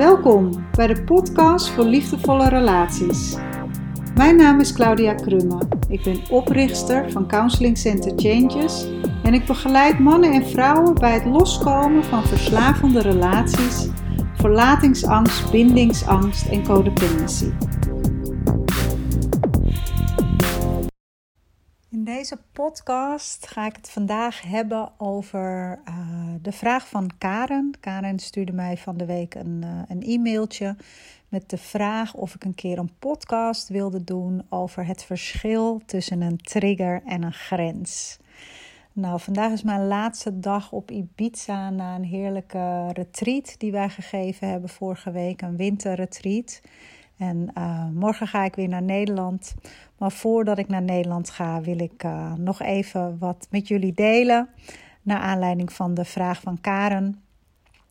Welkom bij de podcast voor liefdevolle relaties. Mijn naam is Claudia Krumme. Ik ben oprichter van Counseling Center Changes en ik begeleid mannen en vrouwen bij het loskomen van verslavende relaties, verlatingsangst, bindingsangst en codependency. Deze podcast ga ik het vandaag hebben over uh, de vraag van Karen. Karen stuurde mij van de week een, uh, een e-mailtje met de vraag of ik een keer een podcast wilde doen over het verschil tussen een trigger en een grens. Nou, vandaag is mijn laatste dag op Ibiza na een heerlijke retreat die wij gegeven hebben vorige week, een winterretreat. En uh, morgen ga ik weer naar Nederland. Maar voordat ik naar Nederland ga, wil ik uh, nog even wat met jullie delen. Naar aanleiding van de vraag van Karen.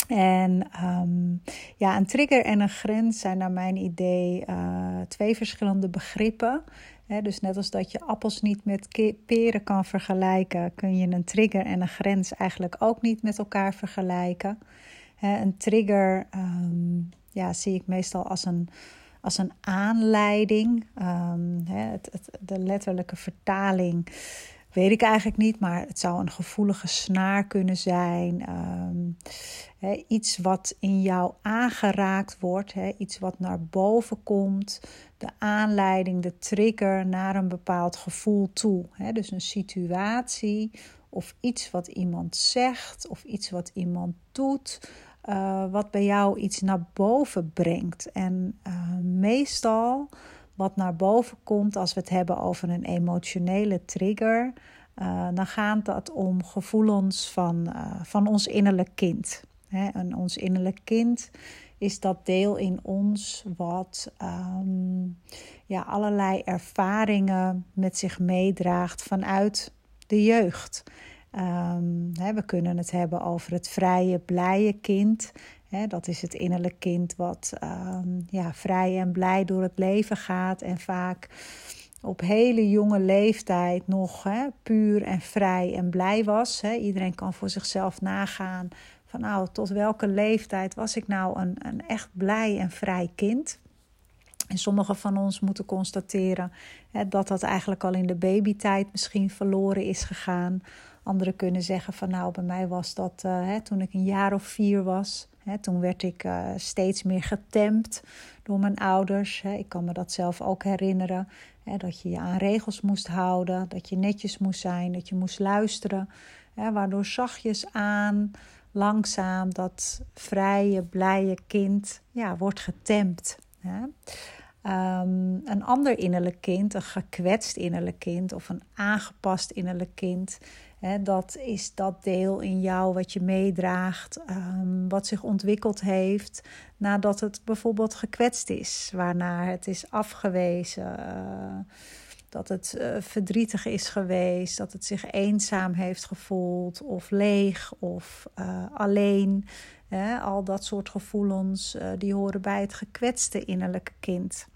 En um, ja, een trigger en een grens zijn naar mijn idee uh, twee verschillende begrippen. Dus net als dat je appels niet met peren kan vergelijken, kun je een trigger en een grens eigenlijk ook niet met elkaar vergelijken. Een trigger um, ja, zie ik meestal als een als een aanleiding. Um, het, de letterlijke vertaling weet ik eigenlijk niet, maar het zou een gevoelige snaar kunnen zijn. Um, iets wat in jou aangeraakt wordt, iets wat naar boven komt. De aanleiding, de trigger naar een bepaald gevoel toe. dus een situatie of iets wat iemand zegt of iets wat iemand doet. Uh, wat bij jou iets naar boven brengt. En uh, meestal wat naar boven komt als we het hebben over een emotionele trigger, uh, dan gaat dat om gevoelens van, van ons innerlijk kind. Hè? En ons innerlijk kind is dat deel in ons wat um, ja, allerlei ervaringen met zich meedraagt vanuit de jeugd. Um, hè, we kunnen het hebben over het vrije, blije kind. Hè, dat is het innerlijk kind wat um, ja, vrij en blij door het leven gaat en vaak op hele jonge leeftijd nog hè, puur en vrij en blij was. Hè. Iedereen kan voor zichzelf nagaan van nou, tot welke leeftijd was ik nou een, een echt blij en vrij kind. En sommigen van ons moeten constateren hè, dat dat eigenlijk al in de babytijd misschien verloren is gegaan. Anderen kunnen zeggen van nou, bij mij was dat uh, hè, toen ik een jaar of vier was. Hè, toen werd ik uh, steeds meer getemd door mijn ouders. Hè. Ik kan me dat zelf ook herinneren. Dat je je aan regels moest houden, dat je netjes moest zijn, dat je moest luisteren. Waardoor zachtjes aan, langzaam dat vrije, blije kind ja, wordt getemd. Um, een ander innerlijk kind, een gekwetst innerlijk kind of een aangepast innerlijk kind, dat is dat deel in jou wat je meedraagt, um, wat zich ontwikkeld heeft nadat het bijvoorbeeld gekwetst is, waarna het is afgewezen, uh, dat het uh, verdrietig is geweest, dat het zich eenzaam heeft gevoeld of leeg of uh, alleen. al dat soort gevoelens die horen bij het gekwetste innerlijke kind.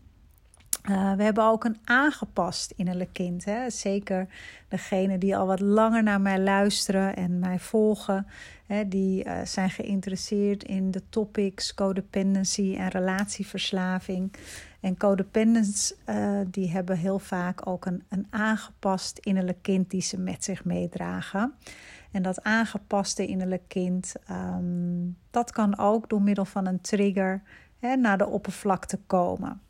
Uh, we hebben ook een aangepast innerlijk kind. Hè? Zeker degenen die al wat langer naar mij luisteren en mij volgen, hè, die uh, zijn geïnteresseerd in de topics codependency en relatieverslaving. En codependents uh, die hebben heel vaak ook een, een aangepast innerlijk kind die ze met zich meedragen. En dat aangepaste innerlijk kind, um, dat kan ook door middel van een trigger hè, naar de oppervlakte komen.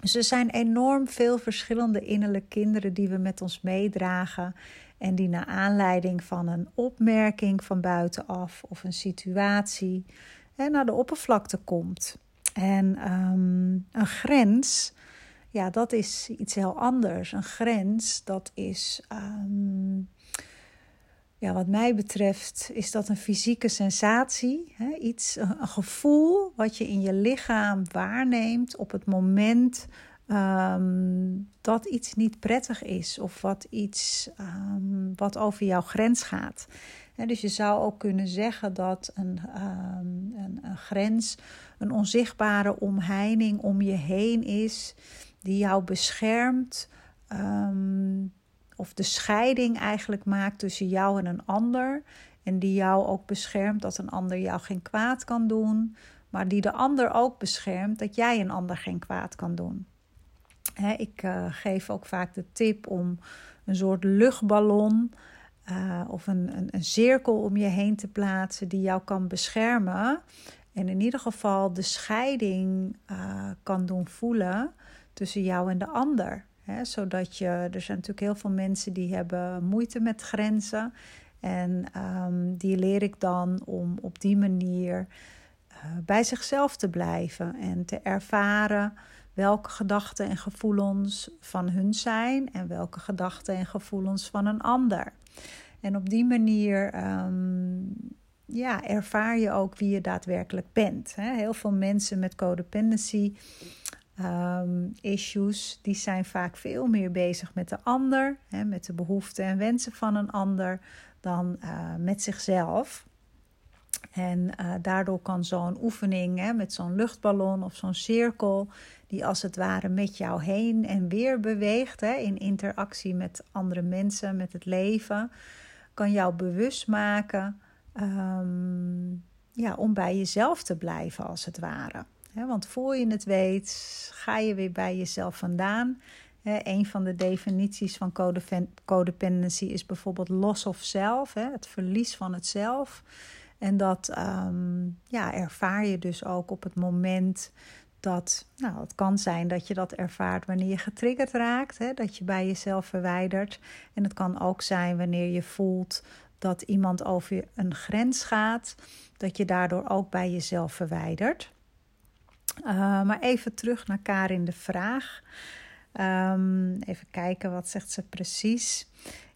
Dus er zijn enorm veel verschillende innerlijke kinderen die we met ons meedragen. En die naar aanleiding van een opmerking van buitenaf of een situatie hè, naar de oppervlakte komt. En um, een grens, ja, dat is iets heel anders. Een grens, dat is um, ja, wat mij betreft is dat een fysieke sensatie. Hè? Iets, een gevoel wat je in je lichaam waarneemt op het moment um, dat iets niet prettig is. Of wat iets um, wat over jouw grens gaat. dus je zou ook kunnen zeggen dat um, een, een, grens een onzichtbare omheining om je heen is, die jou beschermt of de scheiding eigenlijk maakt tussen jou en een ander. En die jou ook beschermt dat een ander jou geen kwaad kan doen. maar die de ander ook beschermt, dat jij een ander geen kwaad kan doen. ik uh, geef ook vaak de tip om een soort luchtballon uh, of een, een, een, cirkel om je heen te plaatsen die jou kan beschermen. En in ieder geval de scheiding uh, kan doen voelen tussen jou en de ander. Zodat je, er zijn natuurlijk heel veel mensen die hebben moeite met grenzen. En um, die leer ik dan om op die manier uh, bij zichzelf te blijven en te ervaren welke gedachten en gevoelens van hun zijn en welke gedachten en gevoelens van een ander. En op die manier um, ja, ervaar je ook wie je daadwerkelijk bent. Heel veel mensen met codependency um, issues, die zijn vaak veel meer bezig met de ander, hè, met de behoeften en wensen van een ander, dan uh, met zichzelf. En uh, daardoor kan zo'n oefening hè, met zo'n luchtballon of zo'n cirkel, die als het ware met jou heen en weer beweegt hè, in interactie met andere mensen, met het leven, kan jou bewust maken um, ja, om bij jezelf te blijven, als het ware. Want voor je het weet, ga je weer bij jezelf vandaan. een van de definities van codependency is bijvoorbeeld loss of self, het verlies van het zelf. En dat um, ja, ervaar je dus ook op het moment dat, nou, het kan zijn dat je dat ervaart wanneer je getriggerd raakt, hè, dat je bij jezelf verwijdert. En het kan ook zijn wanneer je voelt dat iemand over een grens gaat, dat je daardoor ook bij jezelf verwijdert. Uh, maar even terug naar Karin de vraag. Um, even kijken, wat zegt ze precies?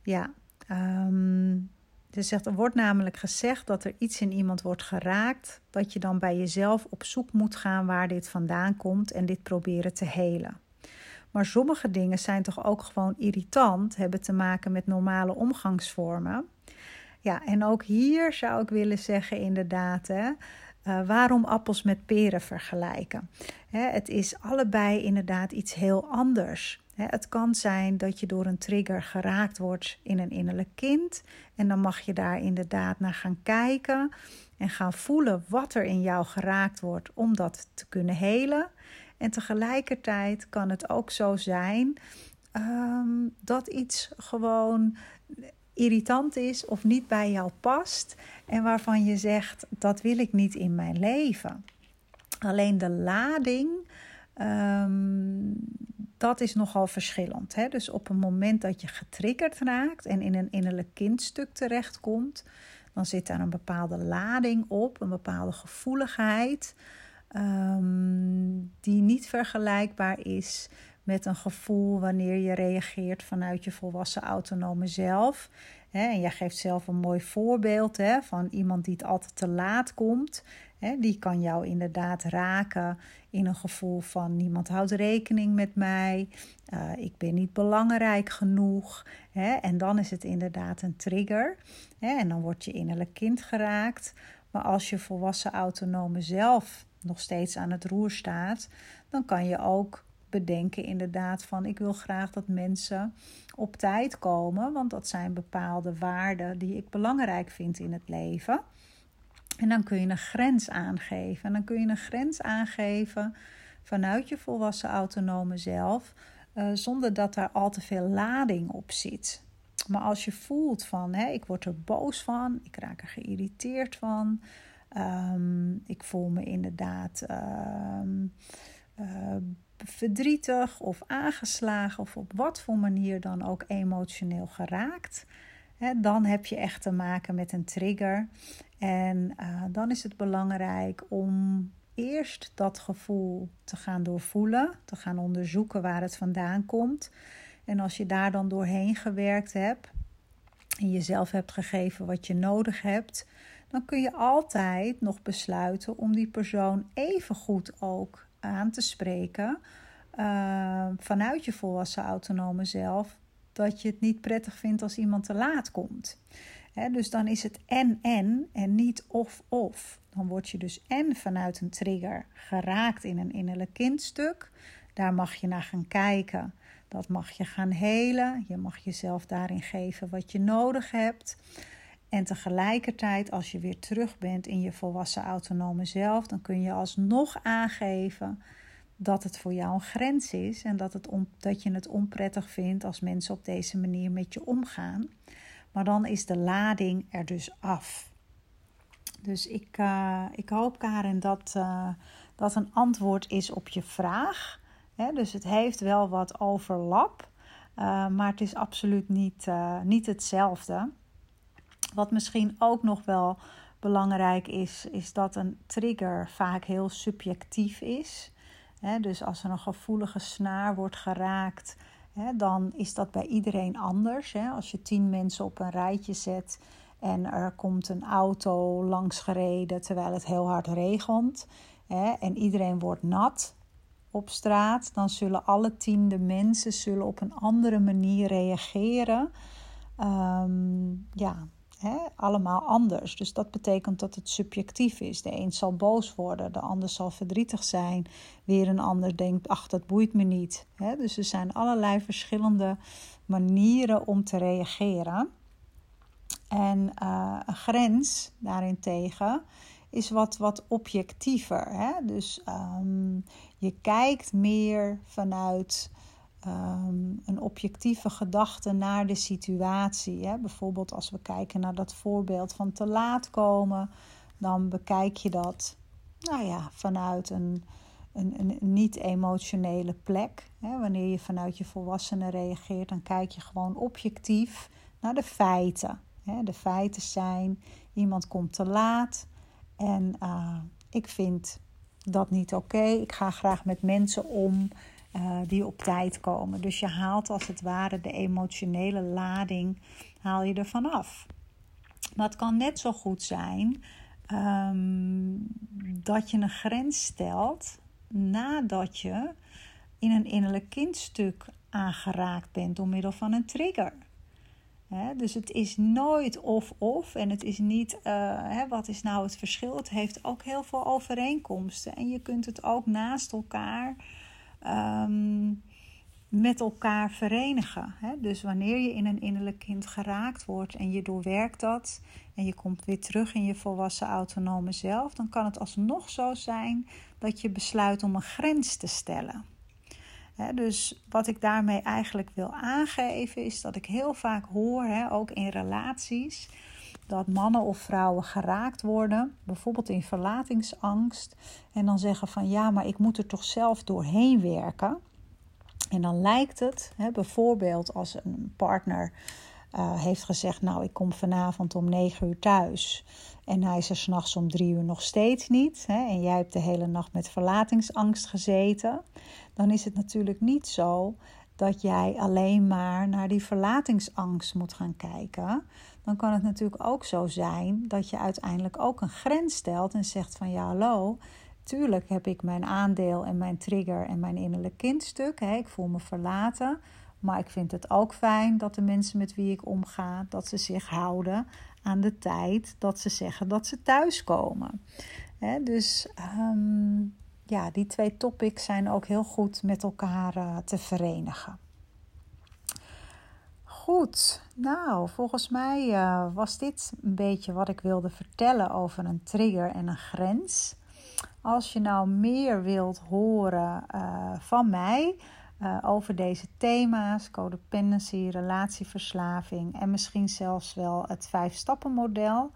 Ja, um, ze zegt, er wordt namelijk gezegd dat er iets in iemand wordt geraakt, dat je dan bij jezelf op zoek moet gaan waar dit vandaan komt en dit proberen te helen. Maar sommige dingen zijn toch ook gewoon irritant, hebben te maken met normale omgangsvormen. Ja, en ook hier zou ik willen zeggen, inderdaad, hè, uh, waarom appels met peren vergelijken. Het is allebei inderdaad iets heel anders. Het kan zijn dat je door een trigger geraakt wordt in een innerlijk kind. En dan mag je daar inderdaad naar gaan kijken en gaan voelen wat er in jou geraakt wordt om dat te kunnen helen. En tegelijkertijd kan het ook zo zijn um, dat iets gewoon irritant is of niet bij jou past en waarvan je zegt dat wil ik niet in mijn leven. Alleen de lading, um, dat is nogal verschillend. Hè? Dus op een moment dat je getriggerd raakt en in een innerlijk kindstuk terechtkomt, dan zit daar een bepaalde lading op, een bepaalde gevoeligheid, um, die niet vergelijkbaar is met een gevoel wanneer je reageert vanuit je volwassen autonome zelf. En jij geeft zelf een mooi voorbeeld van iemand die het altijd te laat komt. Die kan jou inderdaad raken in een gevoel van niemand houdt rekening met mij, uh, ik ben niet belangrijk genoeg. En dan is het inderdaad een trigger. En dan wordt je innerlijk kind geraakt. Maar als je volwassen autonome zelf nog steeds aan het roer staat, dan kan je ook bedenken inderdaad van ik wil graag dat mensen op tijd komen, want dat zijn bepaalde waarden die ik belangrijk vind in het leven. En dan kun je een grens aangeven. En dan kun je een grens aangeven vanuit je volwassen autonome zelf, uh, zonder dat daar al te veel lading op zit. Maar als je voelt van, hè, ik word er boos van, ik raak er geïrriteerd van, um, ik voel me inderdaad um, verdrietig of aangeslagen of op wat voor manier dan ook emotioneel geraakt, hè, dan heb je echt te maken met een trigger. En uh, dan is het belangrijk om eerst dat gevoel te gaan doorvoelen, te gaan onderzoeken waar het vandaan komt. En als je daar dan doorheen gewerkt hebt en jezelf hebt gegeven wat je nodig hebt, dan kun je altijd nog besluiten om die persoon even goed ook aan te spreken uh, vanuit je volwassen autonome zelf dat je het niet prettig vindt als iemand te laat komt. dus dan is het en-en en niet of-of. Dan word je dus en vanuit een trigger geraakt in een innerlijk kindstuk. Daar mag je naar gaan kijken. Dat mag je gaan helen. Je mag jezelf daarin geven wat je nodig hebt. En tegelijkertijd, als je weer terug bent in je volwassen autonome zelf, dan kun je alsnog aangeven dat het voor jou een grens is en dat, het dat je het onprettig vindt als mensen op deze manier met je omgaan. Maar dan is de lading er dus af. Dus ik, uh, ik hoop, Karen, dat uh, dat een antwoord is op je vraag. dus het heeft wel wat overlap, uh, maar het is absoluut niet, niet hetzelfde. Wat misschien ook nog wel belangrijk is, is dat een trigger vaak heel subjectief is. dus als er een gevoelige snaar wordt geraakt, dan is dat bij iedereen anders. Als je tien mensen op een rijtje zet en er komt een auto langs gereden terwijl het heel hard regent en iedereen wordt nat op straat, dan zullen alle tiende mensen zullen op een andere manier reageren. Um, ja, allemaal anders. Dus dat betekent dat het subjectief is. De een zal boos worden, de ander zal verdrietig zijn. Weer een ander denkt, ach, dat boeit me niet. dus er zijn allerlei verschillende manieren om te reageren. En uh, een grens daarentegen is wat, wat objectiever. Hè? Dus um, je kijkt meer vanuit um, een objectieve gedachte naar de situatie. Hè? Bijvoorbeeld als we kijken naar dat voorbeeld van te laat komen, dan bekijk je dat nou ja, vanuit een, een, een niet-emotionele plek. Hè? Wanneer je vanuit je volwassenen reageert, dan kijk je gewoon objectief naar de feiten. Hè? De feiten zijn: iemand komt te laat en uh, ik vind dat niet oké. Ik ga graag met mensen om uh, die op tijd komen. Dus je haalt als het ware de emotionele lading haal je ervan af. Maar het kan net zo goed zijn um, dat je een grens stelt nadat je in een innerlijk kindstuk aangeraakt bent door middel van een trigger. dus het is nooit of-of en het is niet uh, wat is nou het verschil. Het heeft ook heel veel overeenkomsten en je kunt het ook naast elkaar Ehm, met elkaar verenigen. Hè? Dus wanneer je in een innerlijk kind geraakt wordt en je doorwerkt dat en je komt weer terug in je volwassen autonome zelf, dan kan het alsnog zo zijn dat je besluit om een grens te stellen. dus wat ik daarmee eigenlijk wil aangeven is dat ik heel vaak hoor, ook in relaties, dat mannen of vrouwen geraakt worden, bijvoorbeeld in verlatingsangst, en dan zeggen van ja, maar ik moet er toch zelf doorheen werken. En dan lijkt het, hè, bijvoorbeeld als een partner uh, heeft gezegd, nou ik kom vanavond om negen uur thuis en hij is er s'nachts om drie uur nog steeds niet, hè, en jij hebt de hele nacht met verlatingsangst gezeten, dan is het natuurlijk niet zo dat jij alleen maar naar die verlatingsangst moet gaan kijken dan kan het natuurlijk ook zo zijn dat je uiteindelijk ook een grens stelt en zegt van ja, hallo, tuurlijk heb ik mijn aandeel en mijn trigger en mijn innerlijk kindstuk. Hè, ik voel me verlaten. Maar ik vind het ook fijn dat de mensen met wie ik omga, dat ze zich houden aan de tijd dat ze zeggen dat ze thuiskomen. Dus ehm, ja, die twee topics zijn ook heel goed met elkaar uh, te verenigen. Goed, nou, volgens mij uh, was dit een beetje wat ik wilde vertellen over een trigger en een grens. Als je nou meer wilt horen uh, van mij uh, over deze thema's, codependency, relatieverslaving en misschien zelfs wel het vijf-stappen-model.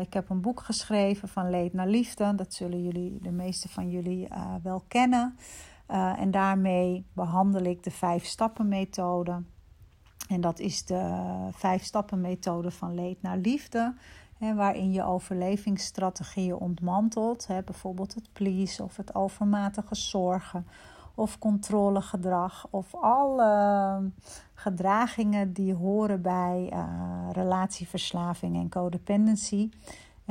ik heb een boek geschreven van leed naar liefde. Dat zullen jullie, de meeste van jullie wel kennen. en daarmee behandel ik de vijf-stappen-methode. En dat is de vijf stappen methode van leed naar liefde. Hè, waarin je overlevingsstrategieën ontmantelt. Hè, bijvoorbeeld het please of het overmatige zorgen of controlegedrag of alle gedragingen die horen bij uh, relatieverslaving en codependency.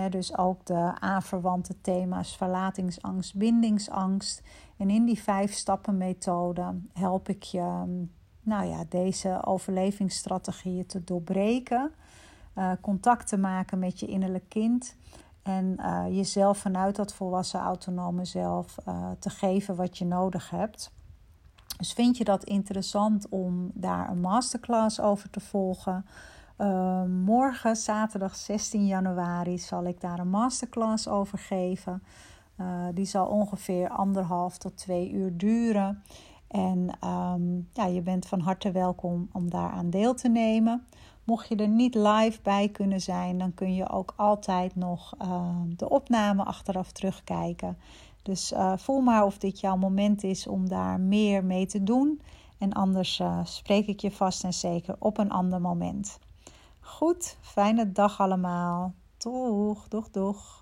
dus ook de aanverwante thema's verlatingsangst, bindingsangst. En in die vijf stappen methode help ik je nou ja, deze overlevingsstrategieën te doorbreken. Uh, contact te maken met je innerlijk kind. En uh, jezelf vanuit dat volwassen autonome zelf uh, te geven wat je nodig hebt. Dus vind je dat interessant om daar een masterclass over te volgen? Morgen, zaterdag 16 januari, zal ik daar een masterclass over geven. Die zal ongeveer anderhalf tot twee uur duren. En um, ja, je bent van harte welkom om daaraan deel te nemen. Mocht je er niet live bij kunnen zijn, dan kun je ook altijd nog uh, de opname achteraf terugkijken. Dus uh, voel maar of dit jouw moment is om daar meer mee te doen. En anders uh, spreek ik je vast en zeker op een ander moment. Goed, fijne dag allemaal. Doeg, doeg, doeg.